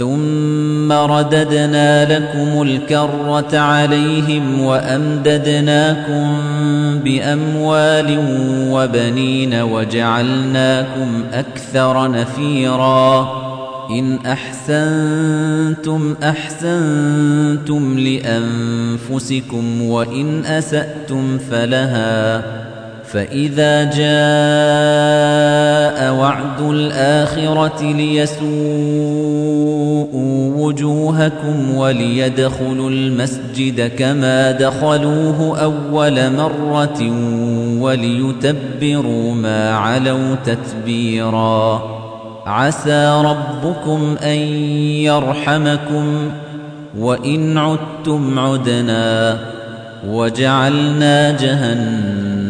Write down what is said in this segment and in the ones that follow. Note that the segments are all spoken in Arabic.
ثم رددنا لكم الكرة عليهم وأمددناكم بأموال وبنين وجعلناكم أكثر نفيرا. إن أحسنتم أحسنتم لأنفسكم وإن أسأتم فلها فإذا جاء وعد الآخرة ليسوءوا وجوهكم وليدخلوا المسجد كما دخلوه أول مرة وليتبروا ما علوا تتبيرا عسى ربكم أن يرحمكم وإن عدتم عدنا وجعلنا جهنم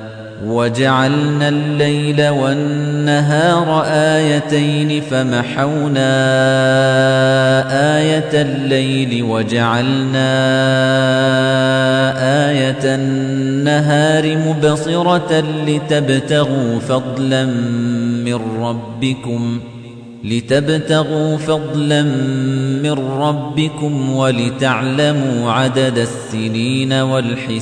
وجعلنا الليل والنهار آيتين فمحونا آية الليل وجعلنا آية النهار مبصرة لتبتغوا فضلا من ربكم لتبتغوا فضلا من ربكم ولتعلموا عدد السنين والحساب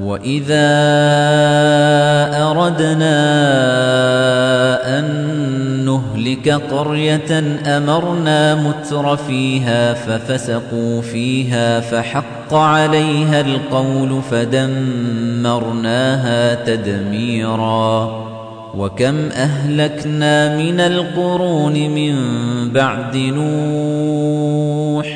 وَإِذَا أَرَدْنَا أَن نُّهْلِكَ قَرْيَةً أَمَرْنَا مُتْرَ فِيهَا فَفَسَقُوا فِيهَا فَحَقَّ عَلَيْهَا الْقَوْلُ فَدَمَّرْنَاهَا تَدْمِيرًا وكم أهلكنا من القرون من بعد نوح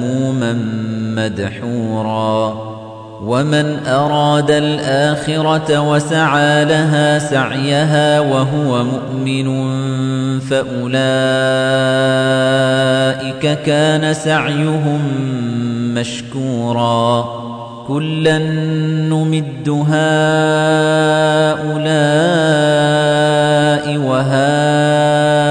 مدحورا ومن أراد الآخرة وسعى لها سعيها وهو مؤمن فأولئك كان سعيهم مشكورا كلا نمد هؤلاء وهؤلاء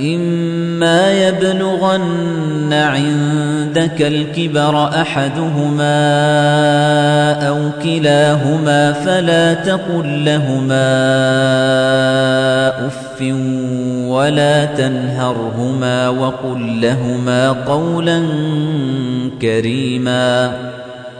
إما يبلغن عندك الكبر أحدهما أو كلاهما فلا تقل لهما أف ولا تنهرهما وقل لهما قولا كريما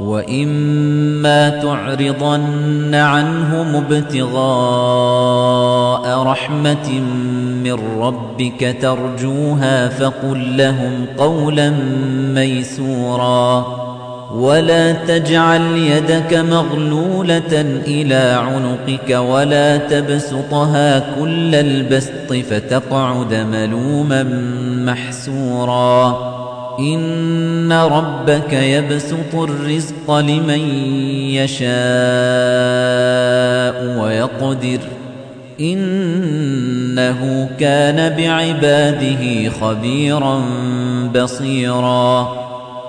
وإما تعرضن عنهم ابتغاء رحمة من ربك ترجوها فقل لهم قولا ميسورا ولا تجعل يدك مغلولة إلى عنقك ولا تبسطها كل البسط فتقعد ملوما محسورا إن ربك يبسط الرزق لمن يشاء ويقدر إنه كان بعباده خبيرا بصيرا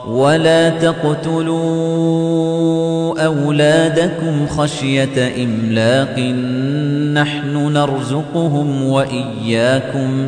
ولا تقتلوا أولادكم خشية إملاق نحن نرزقهم وإياكم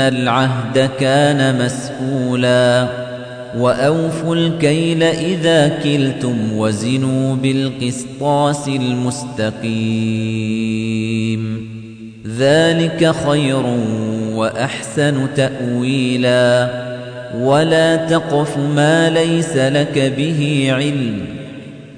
العهد كان مسؤولا وأوفوا الكيل إذا كلتم وزنوا بالقسطاس المستقيم ذلك خير وأحسن تأويلا ولا تقف ما ليس لك به علم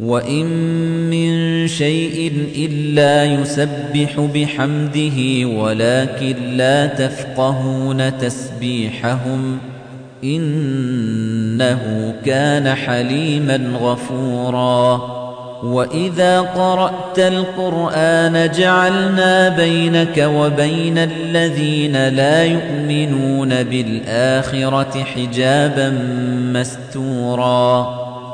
وَإِن مِّن شَيْءٍ إِلَّا يُسَبِّحُ بِحَمْدِهِ وَلَكِن لَّا تَفْقَهُونَ تَسْبِيحَهُمْ إِنَّهُ كَانَ حَلِيمًا غَفُورًا. وَإِذَا قَرَأْتَ الْقُرْآنَ جَعَلْنَا بَيْنَكَ وَبَيْنَ الَّذِينَ لَا يُؤْمِنُونَ بِالْآخِرَةِ حِجَابًا مَّسْتُورًا.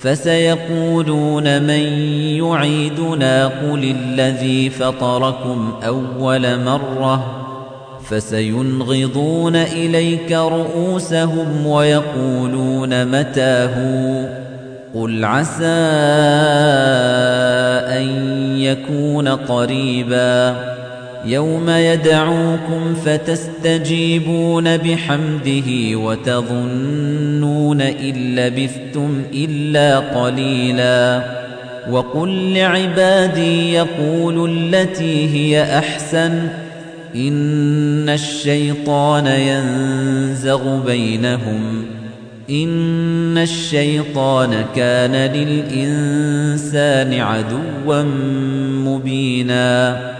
فسيقولون من يعيدنا قل الذي فطركم أول مرة فسينغضون إليك رؤوسهم ويقولون متاه قل عسى أن يكون قريباً يَوْمَ يَدْعُوكُمْ فَتَسْتَجِيبُونَ بِحَمْدِهِ وَتَظُنُّونَ إِن لَّبِثْتُمْ إِلَّا قَلِيلًا. وَقُل لِّعِبَادِي يَقُولُوا الَّتِي هِيَ أَحْسَنُ. إِنَّ الشَّيْطَانَ يَنزَغُ بَيْنَهُمْ. إِنَّ الشَّيْطَانَ كَانَ لِلْإِنسَانِ عَدُوًّا مُّبِينًا.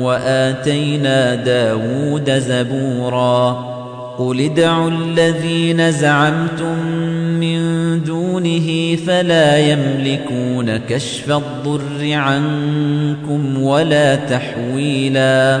وآتينا داود زبورا. قل ادعوا الذين زعمتم من دونه فلا يملكون كشف الضر عنكم ولا تحويلا.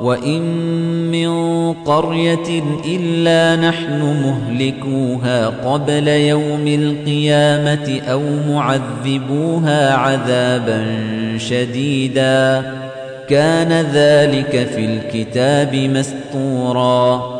وإن من قرية إلا نحن مهلكوها قبل يوم القيامة أو معذبوها عذابا شديدا كان ذلك في الكتاب مستورا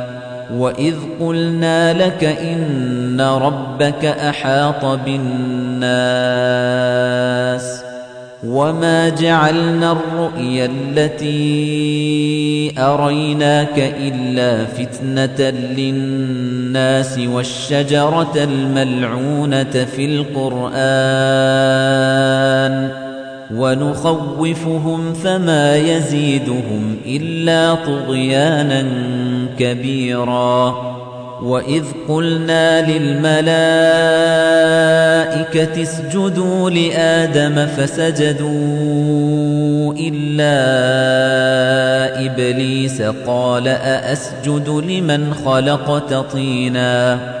وَإِذْ قُلْنَا لَكَ إِنَّ رَبَّكَ أَحَاطَ بِالنَّاسِ وَمَا جَعَلْنَا الرُّؤْيَا الَّتِي أَرَيْنَاكَ إِلَّا فِتْنَةً لِلنَّاسِ وَالشَّجَرَةَ الْمَلْعُونَةَ فِي الْقُرْآنِ ونخوفهم فما يزيدهم إلا طغيانا كبيرا وإذ قلنا للملائكة اسجدوا لآدم فسجدوا إلا إبليس قال أأسجد لمن خلقت طيناً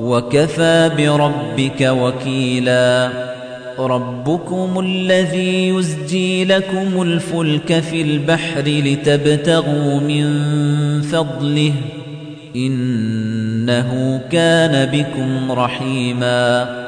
وكفى بربك وكيلا. ربكم الذي يزجي لكم الفلك في البحر لتبتغوا من فضله. إنه كان بكم رحيما.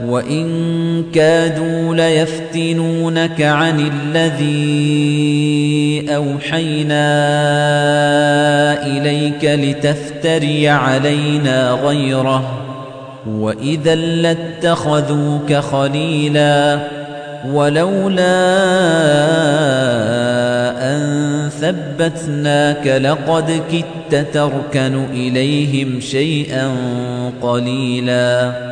وإن كادوا ليفتنونك عن الذي أوحينا إليك لتفتري علينا غيره وإذا لاتخذوك خليلا ولولا أن ثبتناك لقد كدت تركن إليهم شيئا قليلا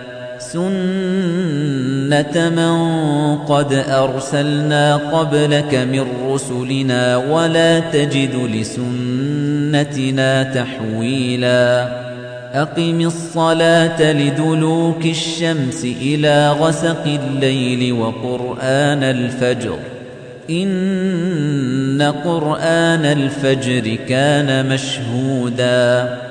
سنة من قد أرسلنا قبلك من رسلنا ولا تجد لسنتنا تحويلا أقم الصلاة لدلوك الشمس إلى غسق الليل وقرآن الفجر إن قرآن الفجر كان مشهوداً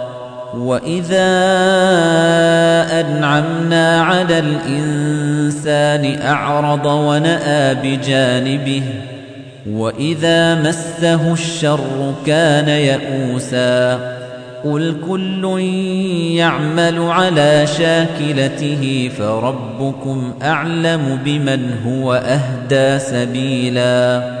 وَإِذَا أَنْعَمْنَا عَلَى الْإِنسَانِ أَعْرَضَ وَنَأَىٰ بِجَانِبِهِ وَإِذَا مَسَّهُ الشَّرُّ كَانَ يَئُوسًا قُلْ كُلٌّ يَعْمَلُ عَلَىٰ شَاكِلَتِهِ فَرَبُّكُمْ أَعْلَمُ بِمَنْ هُوَ أَهْدَىٰ سَبِيلًا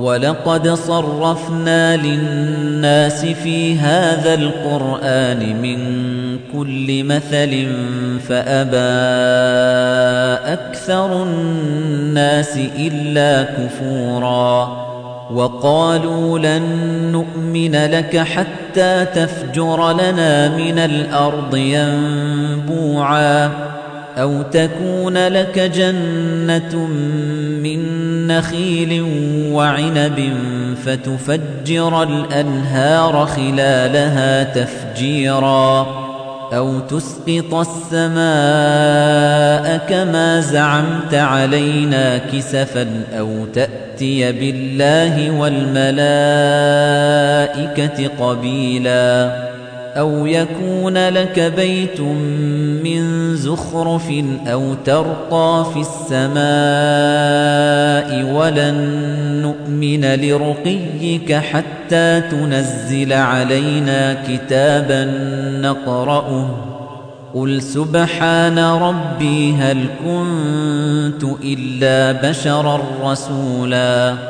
وَلَقَدْ صَرَّفْنَا لِلنَّاسِ فِي هَذَا الْقُرْآنِ مِنْ كُلِّ مَثَلٍ فَأَبَى أَكْثَرُ النَّاسِ إِلَّا كُفُورًا وَقَالُوا لَن نُّؤْمِنَ لَكَ حَتَّى تَفْجُرَ لَنَا مِنَ الْأَرْضِ يَنبُوعًا أَوْ تَكُونَ لَكَ جَنَّةٌ مِّن نخيل وعنب فتفجر الأنهار خلالها تفجيرا أو تسقط السماء كما زعمت علينا كسفا أو تأتي بالله والملائكة قبيلاً أو يكون لك بيت من زخرف أو ترقى في السماء ولن نؤمن لرقيك حتى تنزل علينا كتابا نقرأه. قل سبحان ربي هل كنت إلا بشرا رسولا.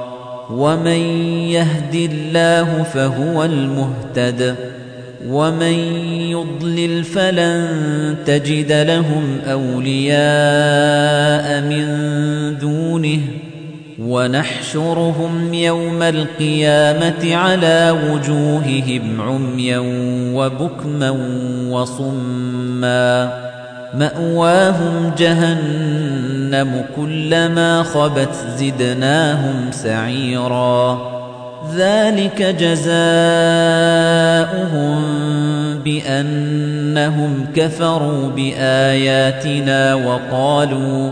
ومن يهد الله فهو المهتد ومن يضلل فلن تجد لهم أولياء من دونه ونحشرهم يوم القيامة على وجوههم عميا وبكما وصما مأواهم جهنم كلما خبت زدناهم سعيرا. ذلك جزاؤهم بأنهم كفروا بآياتنا وقالوا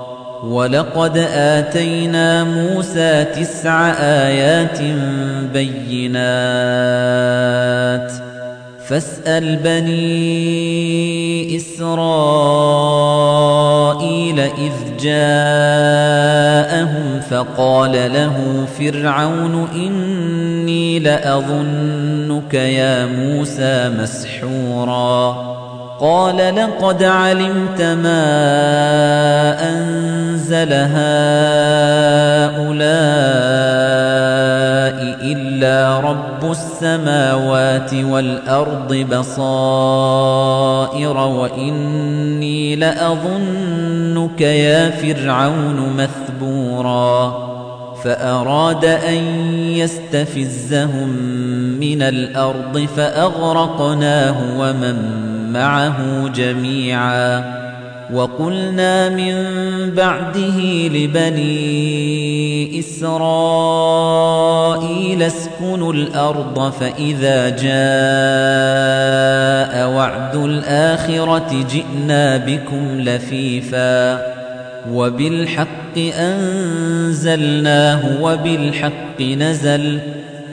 ولقد آتينا موسى تسع آيات بينات فاسأل بني إسرائيل إذ جاءهم فقال له فرعون إني لأظنك يا موسى مسحورا قال لقد علمت ما أنزل هؤلاء إلا رب السماوات والأرض بصائر وإني لأظنك يا فرعون مثبورا فأراد أن يستفزهم من الأرض فأغرقناه ومن معه جميعا وقلنا من بعده لبني إسرائيل اسكنوا الأرض فإذا جاء وعد الآخرة جئنا بكم لفيفا وبالحق أنزلناه وبالحق نزل